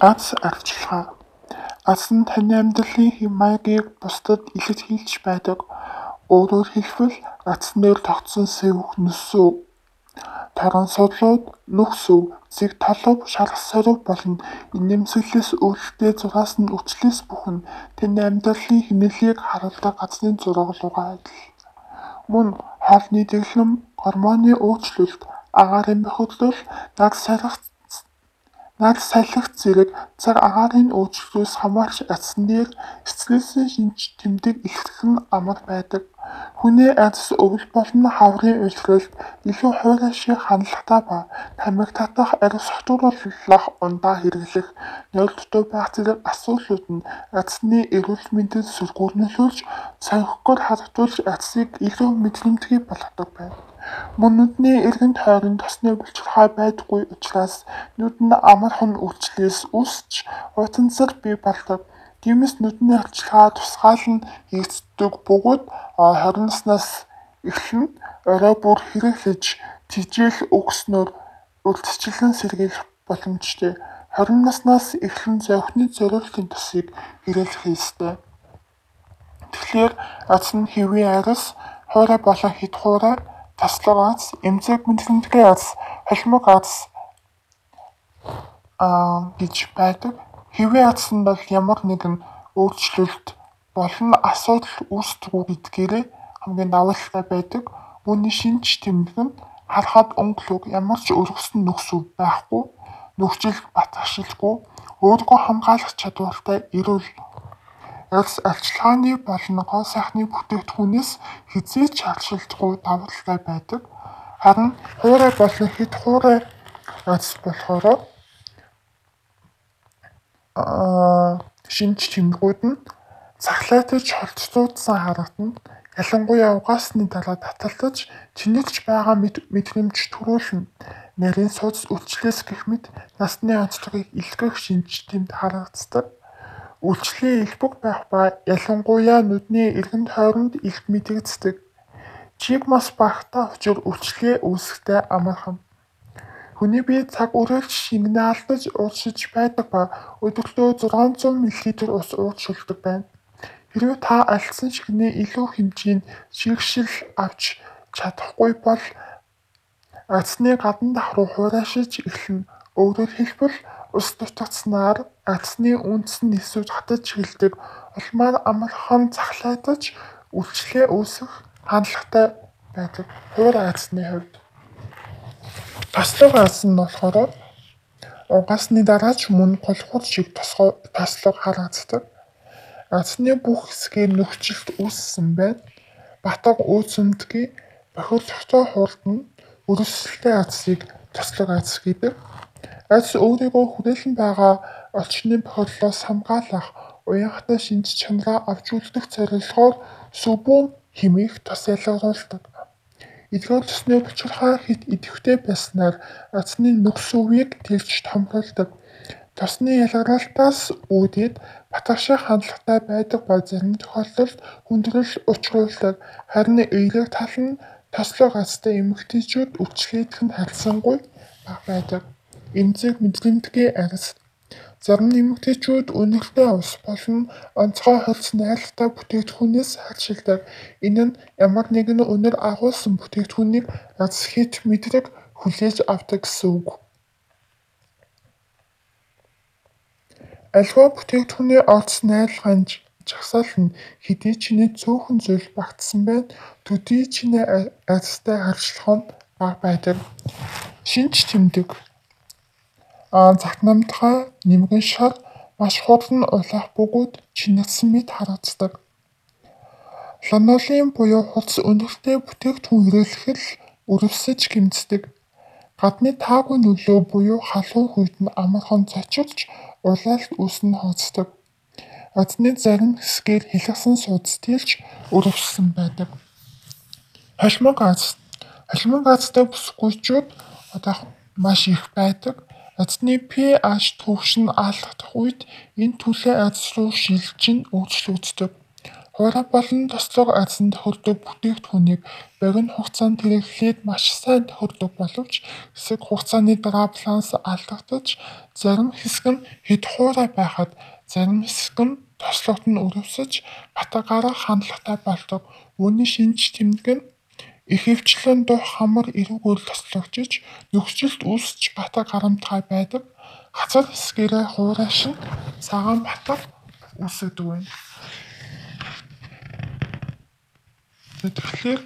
Аз арчилгаа. Аз нь таны амьдралын хэм маягийг бусдад илэрхийлж байдаг. Өөрөөр хэлбэл атснаар тогтсон сэвх нүсүү. Таран судлууд, нүхсүү, зэг толов, шарх сорив болон инэмсэглээс өөрөлтөө зураас нь үчлээс бүхэн таны амьдралын хинэлийг харуулдаг газрын зураг руугаа адил. Мөн хоолны дэглэм, гормоны өөрчлөлт, агаарын бохирдол, нар сарих нар салхих зэрэг цаг агаарын өөрчлөлтөөс хамаарч ацснээр эцлээсээ шинж тэмдэг ихтгэх нь амар байдаг. Хүний айдас өвөл болон хаврын уйлралд илүү хуурай шиг хандлагатай ба тамиг татах, ариус хотууруулах, ундаа хэрэглэх, дутуу байх зэрэг асуудлууд нь айдасны эрүүл мэндэд сүргүүрнүүлж, сонхогоор хадгалж айдасыг илүү мэдрэмтгий болгодог байна. Мөн нүдний эргэнд хойрон тосны булчирхай байдаггүй учраас нүд нь амархан үйлчлээс үсч утанцар бий болдог. Тиймээс нүдний арчилгаа тусгаал нь хийгддэг бөгөөд 20 наснаас эхлэн орой бүр хэрэглэж тижээл өгснөөр урьдчилан сэргийлэх боломжтой. 20 наснаас эхлэн зовхны зориултын тусыг хэрэглэх ёстой. Тэгэхээр аз нь хэвийн арьс, хуурай болон хэд хуурай, таслаг аз, эмзэг мэдрэмтгий аз, холимог аз аа гэж байдаг. Хэвийн азсан бол ямар нэгэн өөрчлөлт болон асуудал үүсдэг гэдгээрээ хамгийн даваалтай байдаг. Үүний шинж тэмдэг нь харахад өнгөлөг ямар ч өргөсөн нөхсөв байхгүй, нөхцөл батгшилгүй, өөрийгөө хамгаалах чадвартай эрүүл Эрс арчилгааны болон гоо сайхны бүтээгдэхүүнээс хизээч харшилдахгүй давалтай байдаг. Харин хуурай болон хэд хуурай аз болохоор шинж тэмдгүүд нь цахлаатаж холцоодсан харагдана. Ялангуяа угаасны дараа таталтаж тэнэгч байгаа мэдрэмж төрүүлнэ. Нарийн судас үйлчлээс гэх мэт насны онцлогыг илтгэх шинж тэмд харагддаг. Үйлчлэлийн элбэг байх ба ялангуяа нүдний эргэнд хойронд илт мэдэгддэг. Чиг мас багтаа учир үйлчлэгээ үүсэхдээ амархан. Хүний бие цаг үрэлж шингэнэ алдаж ууршиж байдаг ба өдөртөө 600 мл ус ууршилдаг байна. Хэрвээ та алдсан шигний илүү хэмжээнд шигшил авч чадахгүй бол Ацны гадна дахруу хуурайшиж эхлэнэ. Өөрөөр хэлбэл ус дутагдсанаар ацны үндэс нь эсвэл хатаж эхэлдэг. Улмаар амархан цахлаадаж үйлчлээ үүсэх хандлагатай байдаг. Хуур ацны хувьд Таслаг аз нь болохоор угаасны дараа ч мөн голхуур шиг таслаг харагддаг. Азны бүх хэсгээр нөхцөлт үүссэн байна. Батга үүсэмдгийн бохирлогтой хурдан өрөвсөлтэй азыг таслаг аз гэдэг. Аз өөрийгөө хүрээлэн байгаа орчны бохирлоос хамгаалах уянгатай шинж чанараа авч үлдэх зорилгоор сүбүүн хэмээх тос ялгаруулдаг. Эдгээр төсний булчирхай хит идэвхтэй байснаар азны нөхс үеийг тэлж томруулдаг. Тосны ялгаруулалтаас үүдээд батгаших хандлагатай байдаг ба зарим тохиолдолд хүндрэл учруулдаг. Харин эерэг тал нь тослог азтай эмэгтэйчүүд үчирхийдэх нь харьцангуй бага байдаг. Эмзэг мэдрэмтгий арьс Зарим нэмэгтэйчүүд үнэлгээ ус болон онцгой хөлс найралтай бүтээгдэхүүнээс харшилдаг. Энэ нь ямар нэгэн өнөр агуулсан бүтээгдэхүүнийг аз хэд мэдрэг хүлээж авдаг гэсэн үг. Альва бүтээгдэхүүний орц найрлагын жагсаал нь хэдий чиний цөөхөн зүйл багтсан байна төдий чиний арьстай харьцлах нь бага байдаг. Шинж тэмдэг Захнамдгай нэмгэн шар маш хурдан улаах бөгөөд чингсэн мэт харагддаг. Ланолин буюу хурц өнөртэй бүтээгдэхүүн хэрэглэхэд өрөвсөж гимцдэг. Гадны таагүй нөлөө буюу халуун үед нь амархан цочилж улаалт үүснэ хооцдог. Адны зарим хэсгээр хилгсэн судас тэлж өрөвссөн байдаг. Холимог аз. Холимог азтай бүсгүйчүүд одоо маш их байдаг. Азны pH түвшин алдагдах үед энэ түлээ аз руу шилжин өөрчлөгддөг. Хуурай болон тослог айдсан тохирдог бүтээгдэхүүнийг богино хугацаанд хэрэглээд маш сайн тохирдог боловч хэсэг хугацааны дараа баланс алдагдаж зарим хэсэг нь хэд хуурай байхад зарим хэсэг нь тослогт нь өрөвсөж батагаараа хандлагатай болдог. Үүний шинж тэмдэг нь ихэвчлэн дух хамар эрүүгээр тослогжиж нөхцөлд үүсч батаг харамтгай байдаг. Хацар хэсгээрээ хуурай шин цагаан батар үүсгэдэг байна. Тэгэхээр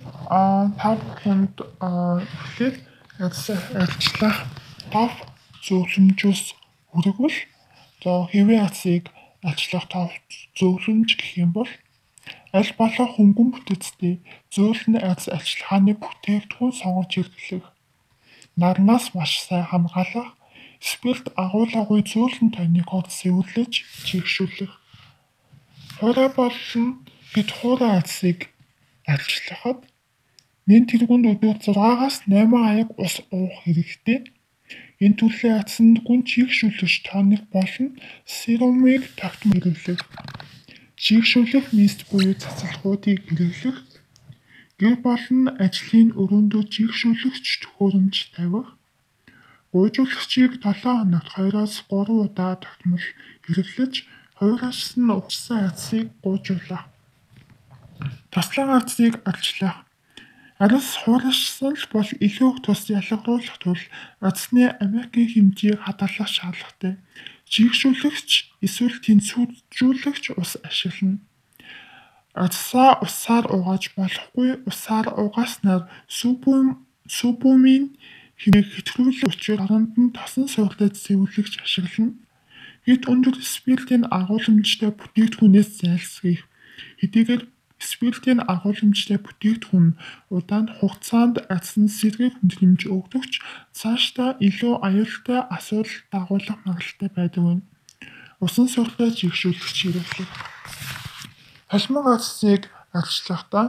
та бүхэнд эхлээд ажиллах тав зөвлөмжөөс хүргвэл за хэвээ атсыг ажиллах тав зөвлөмж гэх юм бол аль болох хөнгөн бүтэцтэй зөөлөн айц ажиллагааны бүтээгдэхүүн сонгож хэрэглэх нарнаас маш сайн хамгаалах спирт агуулгагүй зөөлөн тонникоор сэвэрлэж чигшүүлэх. Хуурай болон хэд хуурай айцыг арилжлахад нэн тэргуунд өдөр 6-аас 8 аяг ус уух хэрэгтэй. Энэ төрлийн ацсанд гүн чийгшүүлэгч тоник болон серумыг тогтмол Чийгшүүлэх мист буюу цацалгуудыг хэрэглэх. Гэр болон ажлын өрөөндөө чийгшүүлэгч төхөөрөмж тавих. Гуйжуулагчийг 7 хоногт 2-оос 3 удаа тогтмол хэрэглэж хуйраас нь угссан ацсыг гуйжуулах. Таслан арцыг арчлах. Арис хуурашсан л бол илүү их тус ялгаруулах тул арцны Америкийн хэмжээг хадгалах шаардлагатай. Жигшүүлэгч эсвэл тэнцвэржүүлэгч ус ашиглана. Арцсаа усаар угааж болохгүй усаар угааснаар супум супумын хэмээх хэтрүүлэх учир оронд нь тосон суурлаж сэвэрлэгч ашиглана. Хэд өндөр спиртийн агуулмжтай бүтээгдэхүүнээс зайлсхийх. Хэдийгээр Спиртийн агуулмжтай бүтээгдэхүүн удаан хугацаанд ацсан сэргийг хэмжиж өгдөгч цаашдаа илүү аюултай асуудал дагуулах магадлалтай байдаг байна. Усан сурлаа жигшүүлэх хэрэглэх. Холимог ацсыг арчлахдаа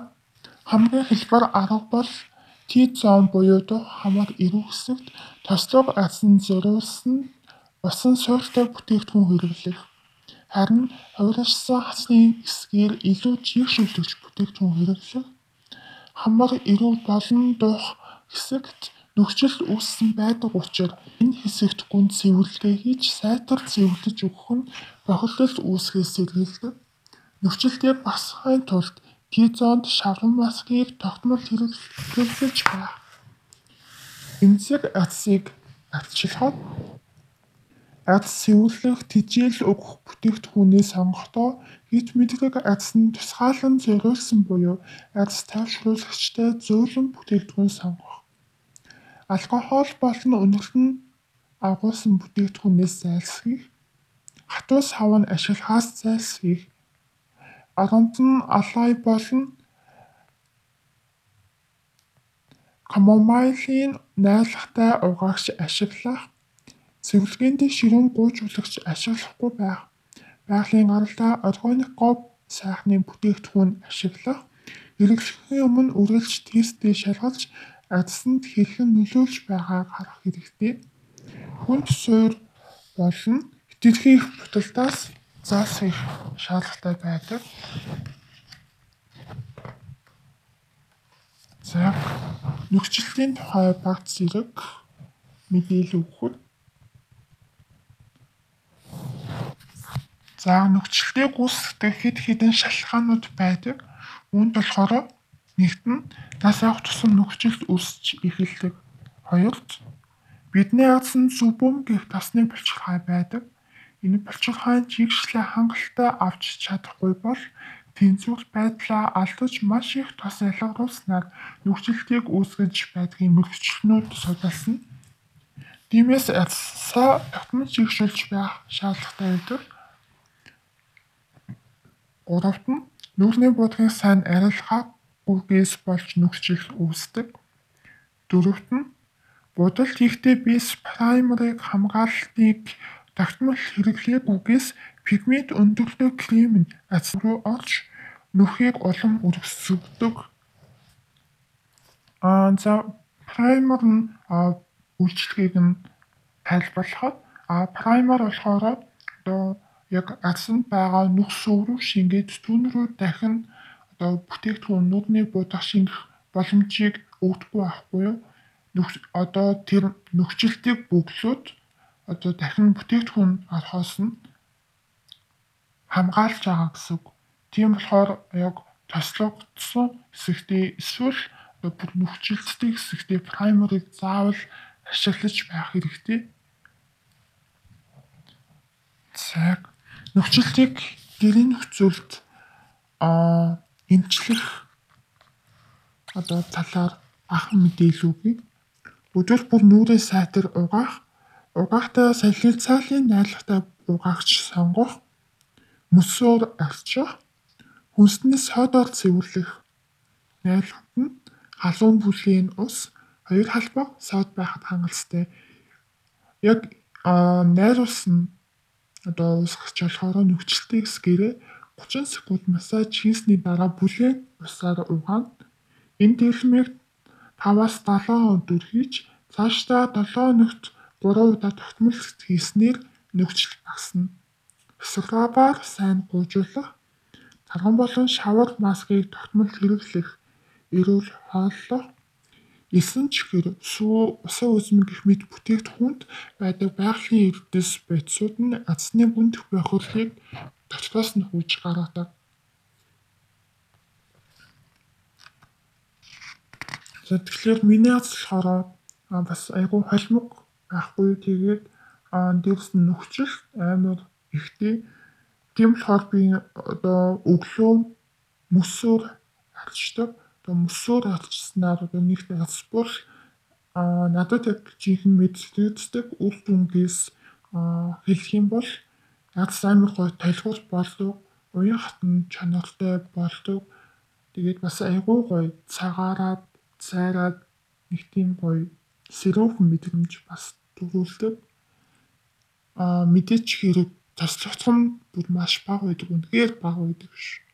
хамгийн хэлбэр арга бол T-зон буюу дух хамаг эрүү хэсэгт тослог ацсан зориулсан усан суурьтай бүтээгдэхүүн хэрэглэх. Харин хувиршсан хасны эсгээр илүү жигшүүлэгч бүтээгдэхүүн хэрэглэх хамар эрүү болон дух хэсэгт нөхцөл үүссэн байдаг учраас энэ хэсэгт гүн цэвэрлэгээ хийж сайтар цэвэрлэж өгөх нь бохирдол үүсгээс сэргийлдэг. Нөхцөлдөө басахын тулд Т-зонд шаврын маскыг тогтмол хэрэглэж байх. Эмзэг атсыг арчилахад Аз сэвэрлэх, тэжээл өгөх бүтээгдэхүүнээ сонгохдоо хит мэдрэг аз нь тусгаалan зориулсан буюу аз тайвшруулагчтай зөөлөн бүтээгдэхүүн сонгох. Алкогол болон өнөрлөн агуулсан бүтээгдэхүүнээс зайлсхийх, хатуу савн ашиглахаас зайлсхийх, оромт нь алай болон камомайлын найлахтай угаагч ашиглах Цэвэрлэгээнд ширүүн гуйжуулагч ашиглахгүй байх. Байгалийн гаралтай органик говь сайхны бүтээгдэхүүн ашиглах, хэрэглэхийн өмнө үргэлж тестээ шалгалж адсанд хэрхэн нөлөөлж байгааг харах хэрэгтэй. Хүнд суур болон хэтэрхий их буталдаас заасах шаардлагатай байдаг. За нөхцөлийн тухай багц зэрэг мэдээлэл өгөхөд За нөхцөлтэй гүйцэтгэх хэд хэдэн шалтгаанууд байдаг. Үүнд болохоор нэгт нь нас авах тусам нөхцөлд үүсч эхэлдэг. Хоёрт бидний ацсан зүбүм гэх тасны булчирхай байдаг. Энэ булчирхайн жигшлээ хангалттай авч чадахгүй бол тэнцвэр байдлаа алдаж маш их тос ялгаруулснаар нөхцөлтийг үүсгэж байдгийн мөрөгчлөнүүд судалсан. Тиймээс ацсаа тогтмол жигшүүлж байх шаардлагатай байдаг. Гуравт нь нүүрний будгийн сайн арилгаа гүгээс болж нөхцөл үүсдэг. Дөрөвт нь будалд хийхдээ бис праймерыг хамгаалтыг тогтмол хэрэглээгүйгээс пигмент өндөрлөө крем нь ацсан руу орж нүхийг улам өргөсгдөг. Аа за праймер нь үйлчлэгийг нь тайлбарлахад а праймер болохоор одоо яг ацсанд байгаа нүх сүв рүү шингээд түүн рүү дахин одоо бүтээгдэхүүнүүдний будах шингэх боломжийг өгдөггүй байхгүй юу? Одоо тэр нөхцөлтийг бөглөөд одоо дахин бүтээгдэхүүн орохоос нь хамгаалж байгаа гэсэн үг. Тийм болохоор яг тослогдсон хэсэгтээ эсвэл бүр нөхцөлттэй хэсэгтээ праймерыг заавал ашиглаж байх хэрэгтэй. цаг нөхцөлтийг гэрийн нөхцөлд а эмчлэх одоо талаар анхан мэдээлэл өгье. Өдөр бүр нүрээ сайтар угаах, угаахтаа салхил цаалын найрлагатай угаагч сонгох, мөсөөр арчих, хүнснээс хойдоор цэвэрлэх. Найрлагт нь халуун бүлийн ус хоёр халбаг сод байхад хангалттай. Яг найруулсан одоо уусгах болохоор нөхцөлтийг гэрээ 30 секунд массаж хийсний дараа бүлээн усаар угаана. Энэ дэлмийг 5-аас 7 өдөр хийж цаашдаа 7 хоногт 3 удаа тогтмол хийснээр нөхцөл багасна. Скрабаар сайн гуйжуулах, тарган болон шавар маскыг тогтмол хэрэглэх, эрүүл хооллох, Эсэн ч гэр усан үзмэн гэх мэт бүтээгдэхүүнд байдаг байгалийн эрдэс бодисууд нь азсны гүн тохиолдлыг дочлоос нь хүйж гаргадаг. За тэгэхээр миний аз болохоор бас айгүй холимог байхгүй тэгээд дээрс нь нөхцөл амар ихтэй. Тийм болохоор би одоо өглөө мөсөөр алчдаг мөсөөр алчснаар одоо нэг тасбал а надад яг жинхэнэ мэддэг үр дүнгээс хэлэх юм бол яг амар гой толгуур болдог уян хатан чанартай болдог. Тэгээд бас айгүй гой цагаараад цайраад нэг тийм гой сэрүүхэн мэдрэмж бас төрүүлдэг. А мэдээч хэрэг таслахсан бүр маш бага байдаг үнэхээр бага байдаг шүү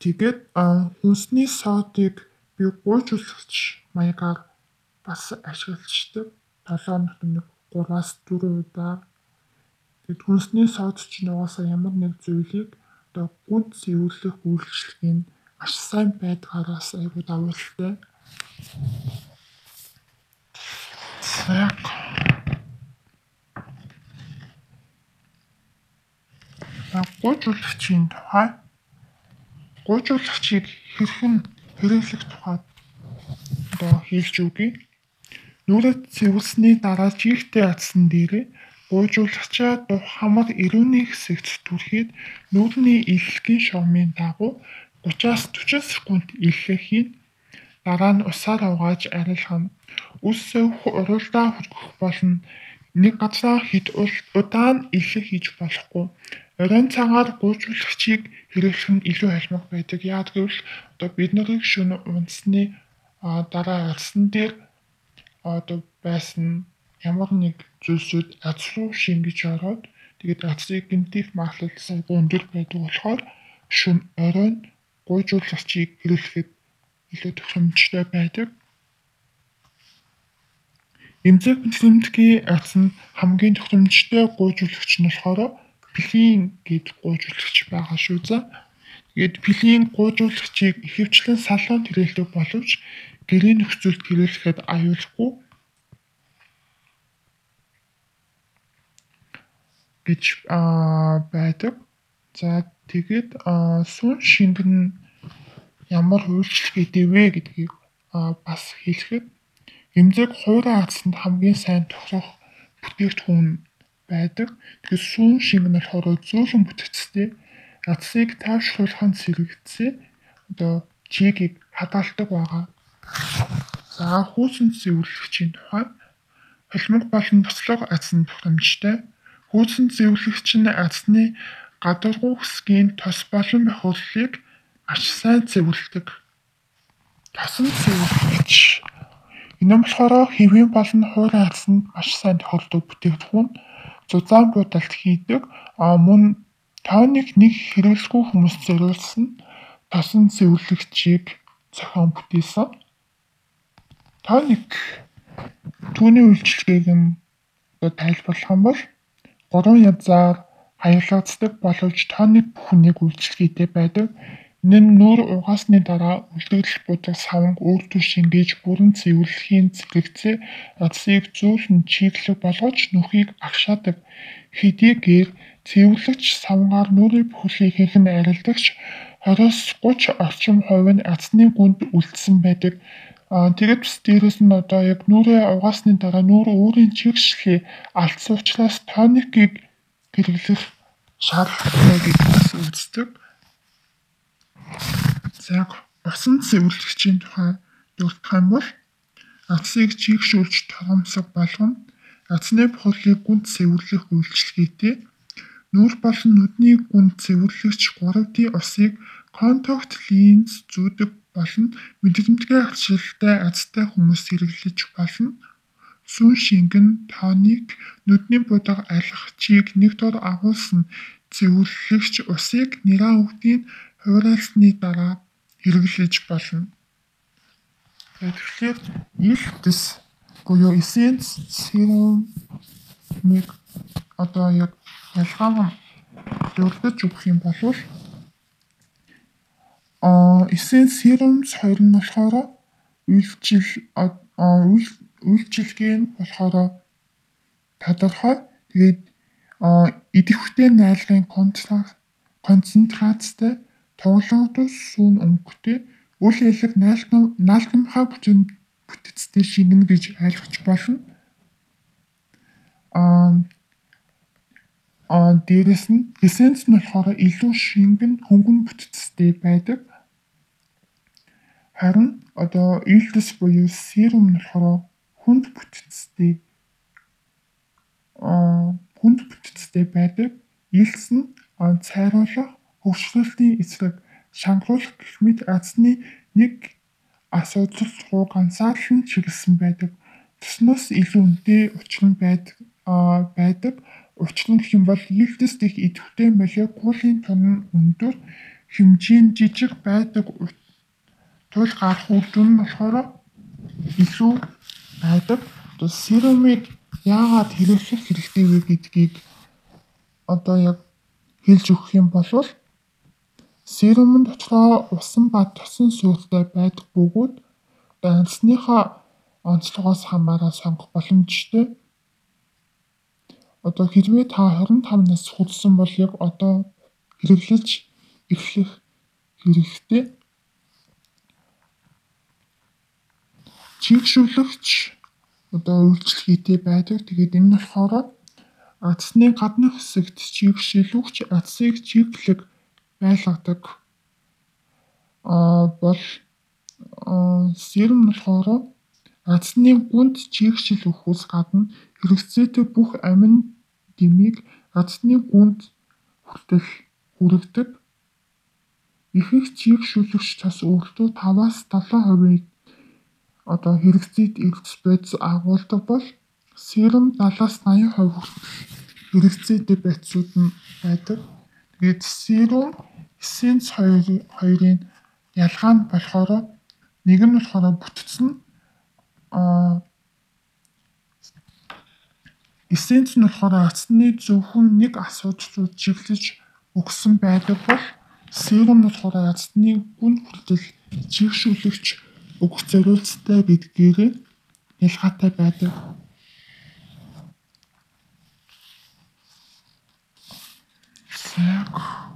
Тэгээд хүнсний соодыг би гуйжуулагч маягаар бас ашигладаг. 7 хоногт нэг 3-аас 4 удаа. Тэгэд хүнсний сод чинь угаасаа ямар нэг зүйлийг одоо гүн зэвэрлэх үйлчлэгийн маш сайн байдгаараас аюул давуултай. Яг гуйжуулагчийн тухай гуйжуулагчийг хэрхэн хэрэглэх тухайд одоо хэлж өгье. Нүрээ цэвэрсний дараа жигтэй атсан дээрээ гуйжуулагчаа дух хамаг эрүүний хэсэгт түрхээд нүүрний илэрхийллийн шугамын дагуу 30-аас 40 секунд илгээхийн дараа нь усаар угааж арилгана. Үс сөвх уралдаа хүргэх болно. Нэг газар хэд удаа нь илэх хийж болохгүй. Оройн цагаар гүйцэтгэгчийг хэрэглэх нь илүү холимог байдаг. Яагаад гэвэл одоо бид нарыг шөнө унтсны дараа алсан дээр одоо байсан ямар нэг зүйлсүүд аз руу шингэж ороод тэгээд азрыг гэмтэх магадлал сайгүй өндөр байдаг болохоор шөн оройн гуйжуулагчийг хэрэглэхэд илүү тохиромжтой байдаг. Эмзэг тэмдгийн ац нь хамгийн тохиромжтой гуйжуулагч нь болохоор пилийн гээд гуйжуулагч байгаа шүү за. Тэгээд пилийн гуйжуулагчийг ихэвчлэн салон тэрэлдэг боловч гэрийн нөхцөлд хэрэглэхэд аюулгүй гэж байдаг. За тэгээд сүүн шингэн ямар үйлчлэгээтэй вэ гэдгийг бас хэлэхэд эмзэг хуурай хацсанд хамгийн сайн тохирох бүтээгдэхүүн байдаг. Тэгэхээр сүүн шинг нь болохоор зөөлөн бүтцтэй ацыг таашруулахын зэрэгцээ одоо чигийг хадгалдаг байгаа. За хүүсэн зэвэрлэгчийн тухай холимог болон туслаг ацны тохиромжтой. Хүүсэн зэвэрлэгч нь ацны гадаргуу хэсгийн тос болон бохирлыг маш сайн зэвэрлэдэг. Тосон зэвэрлэгч Энэ нь болохоор хэвийн болон хуурай ацанд маш сайн тохиолдог бүтээгдэхүүн зузаан буудалд хийдэг. А мөн тооник нэг хэрэглэхгүй хүмүүс зориулсан тосон цэвэрлэгчийг зохион бүтээсэн. Тооник түүний үйлчлэгийг нь тайлбарлах юм бол гурван янзаар хаягддаг боловч тооны бүхнийг үйлчлэгээтэй байдаг. Энэ нь нүүр угаасны дараа үлдэгдэл будаг саванг өөртөө шингээж бүрэн цэвэрлэхийн зэрэгцээ эцсийг зөөлөн чиглэг болгож нүхийг агшаадаг. Хэдийгээр цэвэрлэгч савнгаар нүрийн бүхлийг хийхэн арилдагч 20-30 орчим хувь нь эцний гүнд үлдсэн байдаг. Тэгээд бас дээрэс нь одоо яг нүрээ угаасны дараа нүр өөрийн чигшлээ алдсан учраас тоникийг хэрэглэх шаардлагатай гэж үздэг. За усан цэвэрлэгчийн тухай дурдах юм бол Атсыг чигшүүлж тогомсог болгоно. Атсны бохлыг гүнд цэвэрлэх үйлчилгээтэй. Нүүр болон нүдний гүнд цэвэрлэгч 3D усыг контакт линз зүүдэг болон мэдрэмтгий арчилтай азтай хүмүүс хэрэглэж болно. Сүүн шингэн тоник нүдний будаг алхачийг нэг дор агуулсан цэвэрлэгч усыг нэраа өвдгийн хуурайлсны дараа хэрэглэж болно. Тэгэхээр ил дэс буюу эссенц серумыг одоо яг ялгаан зөвлөж өгөх юм бол а эссенц серумс хоёр нь болохоор үйлчил үйлчилгээ нь болохоор тодорхой тэгээд идэвхтэй найрлагын концентрацтай тоглоодос сүүн өнгөтэй үл хэлэг наалтамхай бүтэн бүтэцтэй шингэнэ гэж ойлгож болно. Аа а дээрэс нь эссенц нь болохоор илүү шингэн хөнгөн бүтэцтэй байдаг. Харин одоо илдэс буюу серум нь болохоор хүнд бүтэцтэй а хүнд бүтэцтэй байдаг. Илс нь цайруулах хөгжлөлтийн эсрэг шангуулах гэх мэт азны нэг асуудал руу ганцаарлан чиглэсэн байдаг. Туснаас илүү үнэтэй учран байдаг байдаг. Учир нь гэх юм бол илдэс дэх идэвхтэй молекулын тонн өндөр хэмжээнд жижиг байдаг туйл гарах үр дүн нь болохоор илүү байдаг. Одоо серумыг яагаад хэрэглэх хэрэгтэй вэ гэдгийг одоо яг хэлж өгөх юм бол Серум нь дотроо усан ба тосон суурьтай байдаг бөгөөд амьсныхаа онцлогоос хамаараа сонгох боломжтой. Одоо хэрвээ та 25 нас хүрсэн бол яг одоо хэрэглэж эхлэх хэрэгтэй. Чигшүүлэгч одоо үйлчлэгээтэй байдаг. Тэгээд энэ нь болохоор атсны гадны хэсэгт чигшүүлэгч атсыг чиглэг байлгадаг бол серум болохоор азны гүнд чигшил өгөхөөс гадна хэрэгцээтэй бүх амин дэмийг азны гүнд хүртэл хүргэдэг. Ихэнх чигшүүлэгч цас өөртөө 5-аас 7% одоо хэрэгцээд эрдэс бодис агуулдаг бол серум 70-аас 80% хэрэгцээтэй байцууд нь байдаг. Тэгээд серум эссенц хоёрын ялгаа нь болохоор нэг нь болохоор бүтцэн а эссенц нь болохоор ацны зөвхөн нэг асуудлууд чиглэж өгсөн байдаг бол серум нь болохоор ацны гүн хүртэл чигшүүлэгч өгөх зориулцтай гэдгээр ялгаатай байдаг. Яг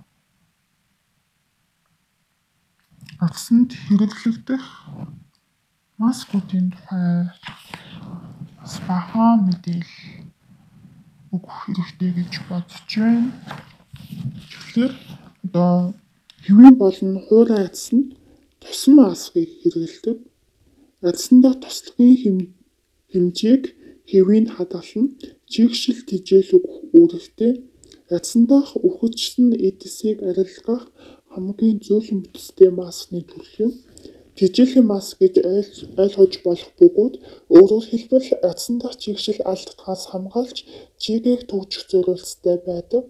Аксанд хэрэглэгдэх маскуудын тухай бахан мэдээлэл өгөх хэрэгтэй гэж бодож байна. Тэгэхээр одоо хэвэн болон хуурай ацс нь тосон маскыг хэрэглэдэг. Ацсандаа тослогын хэмжээг хэвийн хадгалан чигшил тижэл өгөх үүрэгтэй. Ацсандаах үхэгчсэн эдсийг арилгах хамгийн зөөлөн бүтцтэй маскны төрөл юм. Тэжээлийн маск гэж ойлгож болох бөгөөд өөрөөр хэлбэл дах чигшил алддагаас хамгаалж чигийг төвжих зорилттой байдаг.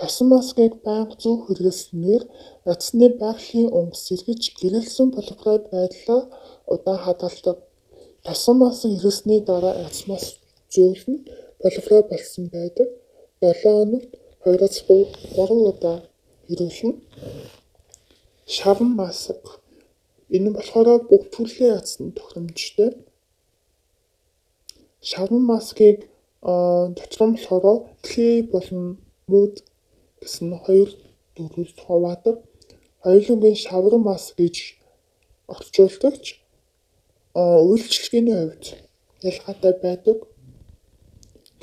Тасан маскыг байнга зөв хэрэглэснээр эцний байгалийн өнгө сэргэж гэрэлсэн полипред байдлаа удаан хадгалдаг. Тасан маск хэрэглэсний дараа эцмас зөөлн полипред болсон байдаг. 7 хоногт 2-3 удаа хэрэглэнэ. Шавн маск. Энэ болохоор бүх төрлийн ацсан тохиромжтой. Шавн маскыг дотор нь болохоор клей болон мууд гэсэн хоёр төрөлд хуваадаг. Хоёулангийн шаврын маск гэж орчуулдагч үйлчлэгээний хувьд ялгаатай байдаг.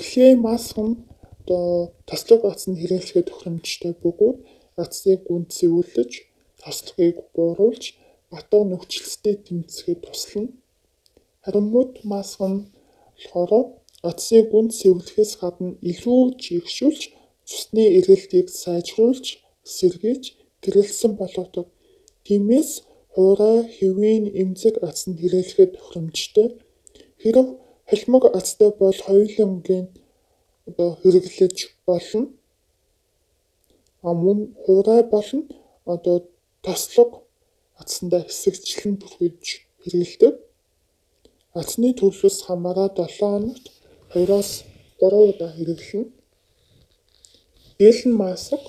Клей маск нь одоо тослог атсанд хэрэглэхэд тохиромжтой бөгөөд атсыг гүнд цэвэрлэж, тослогыг бууруулж, батга нөхцөлсөд тэмцэхэд туслана. Харин мод маск нь болохоор атсыг гүнд цэвэрлэхээс гадна илүү чигшүүлж, цусны эргэлтийг сайжруулж, сэргийж, гэрэлсэн болгодог. Тиймээс хуурай, хэвийн эмзэг атсанд хэрэглэхэд тохиромжтой. Хэрв холимог атстай бол хоёулангийн одоо хэрэглэж болно. Мөн хуурай болон одоо тослог атсандаа хэсэгчлэн бүрхэж хэрэглэдэг. Атсны төрлөөс хамаараад 7 хоногт 2-оос 3 удаа хэрэглэнэ. Дээлэн маск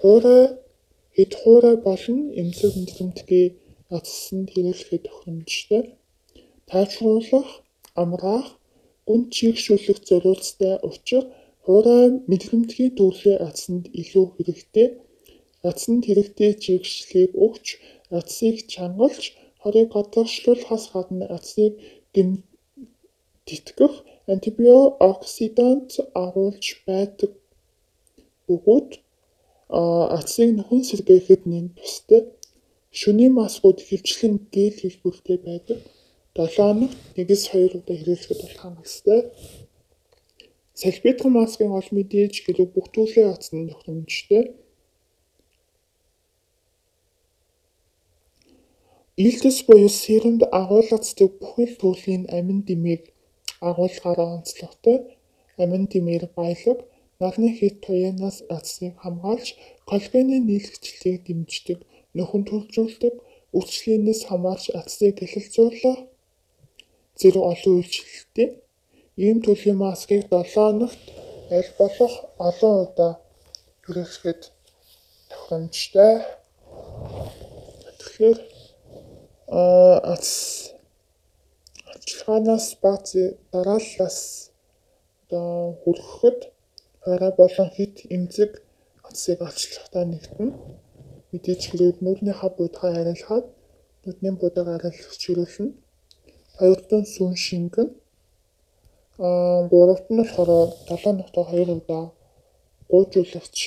хуурай хэд хуурай болон эмзэг мэдрэмтгий атсанд хэрэглэхэд тохиромжтой. Тайвшруулах, амраах, гүн чигшүүлэх зориулцтай учир хуурай мэдрэмтгий төрлийн атсанд илүү хэрэгтэй. Атсанд хэрэгтэй чигшлийг өгч, атсыг чангалж, хорыг гадагшлуулахаас гадна атсыг тэтгэх антибиоксидант агуулж байдаг бөгөөд атсыг нөхөн сэргээхэд нэн тустай. Шөнийн маскууд хөвчлэн гэл хэлбэртэй байдаг. 7 хоногт 1-2 удаа хэрэглэхэд бол хангалттай. Салбитхан маскын ол мэдээж хэрэг бүх төрлийн атсан тохиромжтой. Илдэс буюу серумд агуулгацдаг бүхэл төрлийн амин дэмийг агуулгаараа онцлогтой. Амин дэмээр баялаг, нарны хэт туяанаас атсыг хамгаалж, коллагены нийлэгчлийг дэмждэг, нөхөн төржүүлдэг, үрчлэнээс хамаарч атсыг хэлэлцүүлэх зэрэг олон үйлчлэлтэй. Ийм төрлийн маскыг 7 хоногт аль болох олон удаа хэрэглэхэд тохиромжтой. Тэгэхээр ац ажиллагаанаас бац дарааллаас одоо хүрэхэд орой болон хит эмзэг атсыг олчлохтой нэгтэн мэдээж хэрэг нүрийнхаа будгаа арилгаад нүдний будаг арилгах чирүүлнэ. Хоёрдон сүн шингэн аа гуравт нь болохоор 7 ногтоо 2 удаа гуйжуулагч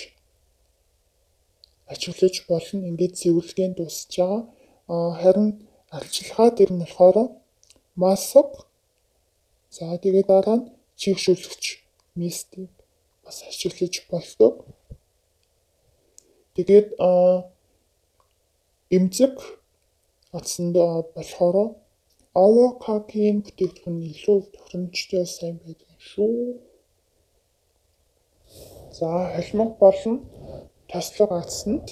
ачуулж болно. Ингээд зэвэрлэгийн дуусж байгаа. Аа харин арчилгаа дээр нь болохоор маск за тэгээд дараа нь чигшүүлэгч мистик бас ашиглаж болдог. Тэгээд эмзэг атсанд болохоор авокадогийн бүтээгдэхүүн илүү тохиромжтой сайн байдаг шүү. За холимог болон таслаг атсанд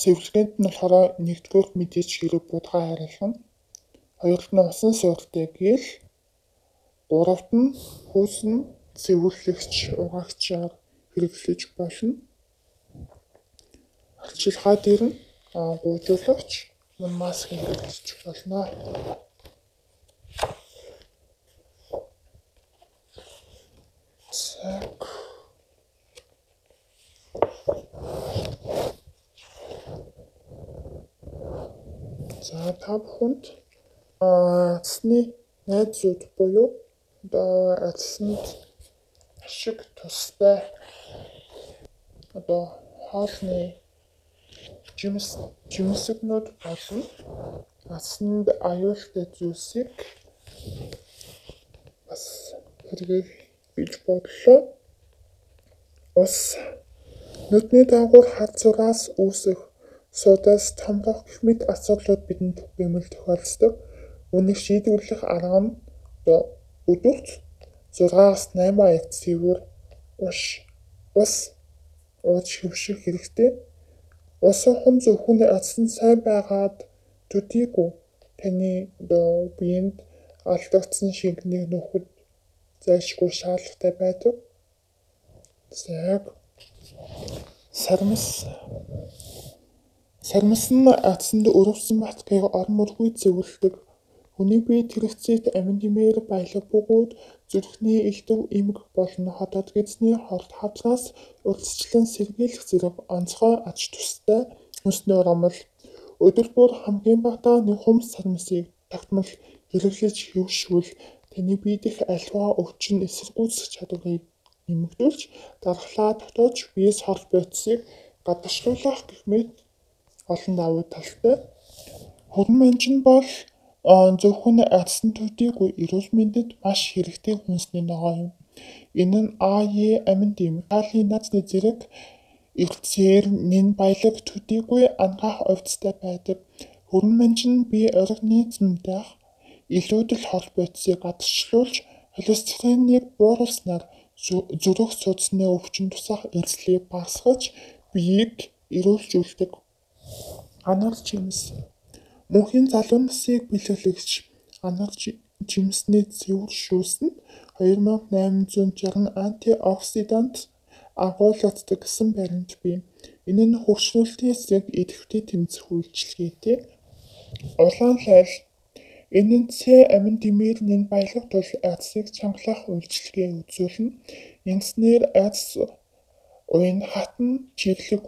цэвэрлэгэнд нь болохоор нэгдүгээр мэдээж хэрэг будгаа харилгана. Хоёрт нь усан сууртай гэл. Гуравт нь хөөсөн цэвэрлэгч угаагчаар хэрэглэж болно. Арчилгаа дээр нь гуйжуулагч мөн маск хэрэглэж болно. Так. За та бүхэнд цэсны найзууд буюу одоо цэсэнд ашиг тустай одоо хоолны жимс жимсэгнүүд болон насанд аюултай зүйлсийг хэрэгээр бий бодлоо. Ус нүдний дагуур хацуураас үүсэх суудаас томрох гэх мэт асуудлууд бидэнд гэмэл тохиолддог. Үүнийг шийдвэрлэх арга нь өдөрт 6-аас 8 аяц цэвэр уш ус ууж хөвших хэрэгтэй. Усан зөвхөн атсан сайн байгаад төдийгүй таны биед алдагдсан шингэнийг нөхөд зайлшгүй шаардлагатай байдаг. Цаг. Сармас. Сармас нь атсанд өрөвсөн батгийг орон мөргүй зөвлөдөг. Хүний бие тэрэгцээд амин димээр баялаг бөгөөд зүрхний элдв эмг болон хотод гэзний хорт хавцраас урьдчилан сэргийлэх зэрэг онцгой ач тустай хүнснөр омол өдөр бүр хамгийн багадаа нэг хум сармасыг тогтмол хэрэглэж хөвшвөл таны бие дэх альва өвчин эсэргүүцэх чадварыг нэмэгдүүлж дархлаа дотоож биес хорт бодисыг гадагшлуулах гэх мэт олон давуу талтай. Хөрөн манжин бол зөвхөн ардсан төдийгүй эрүүл мэндэд маш хэрэгтэй хүнсний ногоо юм. Энэ нь АЕ амин дэм калий назны зэрэг эрдсээр нэн баялаг төдийгүй ангаах овцтой байдаг. Хөрөн манжин бие оргины зэмдэх илүүдэл хол бодисыг гадагшлуулж холестериныг бууруулснаар зүрх судасны өвчин тусах эрсдлийг багасгаж биеийг эрүүлжүүлдэг. Анар жимс Мөнхийн залуу насыг бэлэглэгч анар жимсний цэвэр шүүс нь 2860 антиоксидант агуулгаддаг гэсэн баримт бий. Энэ нь хөгжлөлтийн эсрэг идэвхтэй тэмцэх үйлчилгээтэй. Улаан лайл С амин димээр нэн баялаг тул айдсыг чангалах үйлчилгээ үзүүлнэ. Ингэснээр айдс уян хатан чиглэг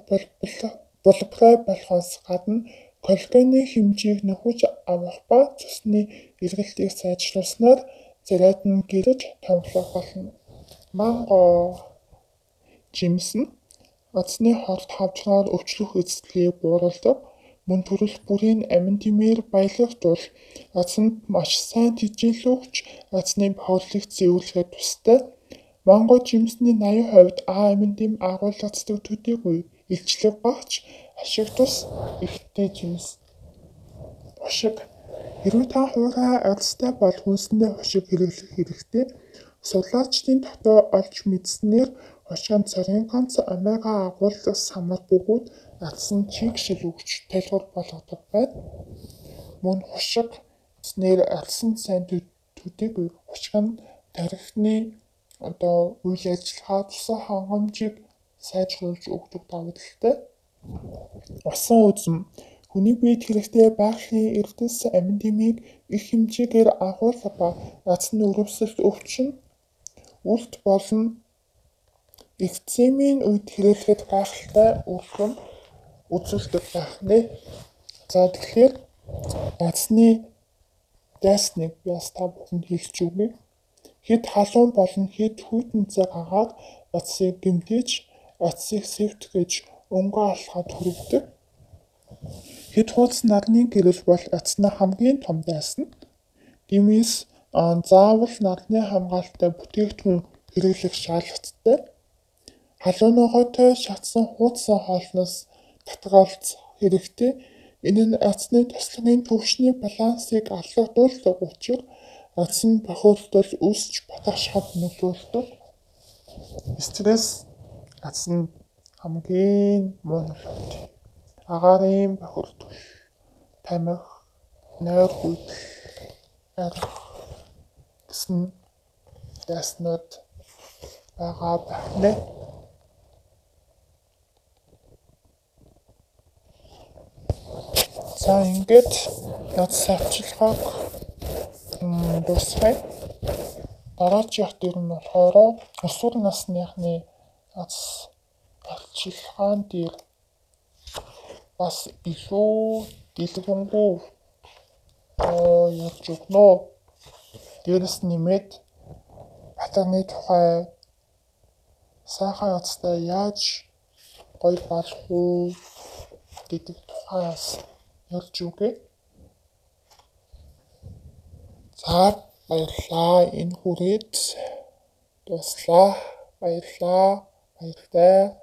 булбарай болохоос гадна коллагены хэмжээг нөхөж авах ба цусны эргэлтийг сайжруулснаар зарайд нь гэрэж томглох болно. Манго жимс нь оцны хорт хавчгаар өвчлөх эзэслийг бууруулдаг мөн төрөл бүрийн амин димээр баялах тул азанд маш сайн тэжээлүүгч азны бохиолыг зэвүүлэхэд тустай. Монгол жимсний 80% А амин дэм агуулгацдаг төдийгүй илчлэг багч ашиг тус ихтэй жимс. Хушиг Хэрвээ та хуурай арьстай бол хүнсэндээ хушиг хэрэглэх хэрэгтэй. Судлаачдын дотоо олж мэдснээр хошгон цорын ганц омега агуулгаас самар бөгөөд алдсан чиг шил өгч тайлбар болгодог байна. Мөн хушиг снэр алдсан сайн төдийгүй хушиг нь тарихны одоо үйл ажиллагаа тусан хангамжийг сайжруулж өгдөг давуу талтай. Усан үзм хүний биед хэрэгтэй байгалийн эрдэс амин дэмийг их хэмжээгээр агуулга ба азны өрөвсөлт өвчин үлд болон экземийн үед хэрэглэхэд гайхалтай дүн үзүүлдэг байх нэ. За тэгэхээр дайсныг би бас та бүхэнд хэлж өгье. Хэд халуун болон хэд хүйтэн цаг агаад оцсыг гимтэж, оцсыг сэвтгэж өнгө алхаад хүргэдэг. Хэд хуудас нарны гэрэл бол оцны хамгийн том дайсан. Тиймээс заавал нарны хамгаалалттай бүтээгдэхүүн хэрэглэх шаардлагатай. Халууногоотой шатсан хуудсан хоолноос татгаалц хэрэгтэй. Энэ нь азны тослогын төвшний балансыг алгадуулдаг учраас аз нь бохирдол үүсч батгашхад нөлөөлдөг. Стресс аз нь хамгийн муу нөлөөт. Агарын бохирдол, тамхи, нойр хүйтл, арх гэсэн даснууд байгаа байна. За ингээд над савчлагааг дуусгая. Дараачих дээр нь болохоор өсвөр насныхны аз арчилгаан дээр бас илүү дэлгэнгүй ярьж өгнө. Дээрс нэмээд батаны тухай сайхан азтай яаж гоё болох уу гэдэг тухайас ярьж үгээ. За баярлаа. Энэ хүрээд дуслаа. Баярлаа. Баяртай.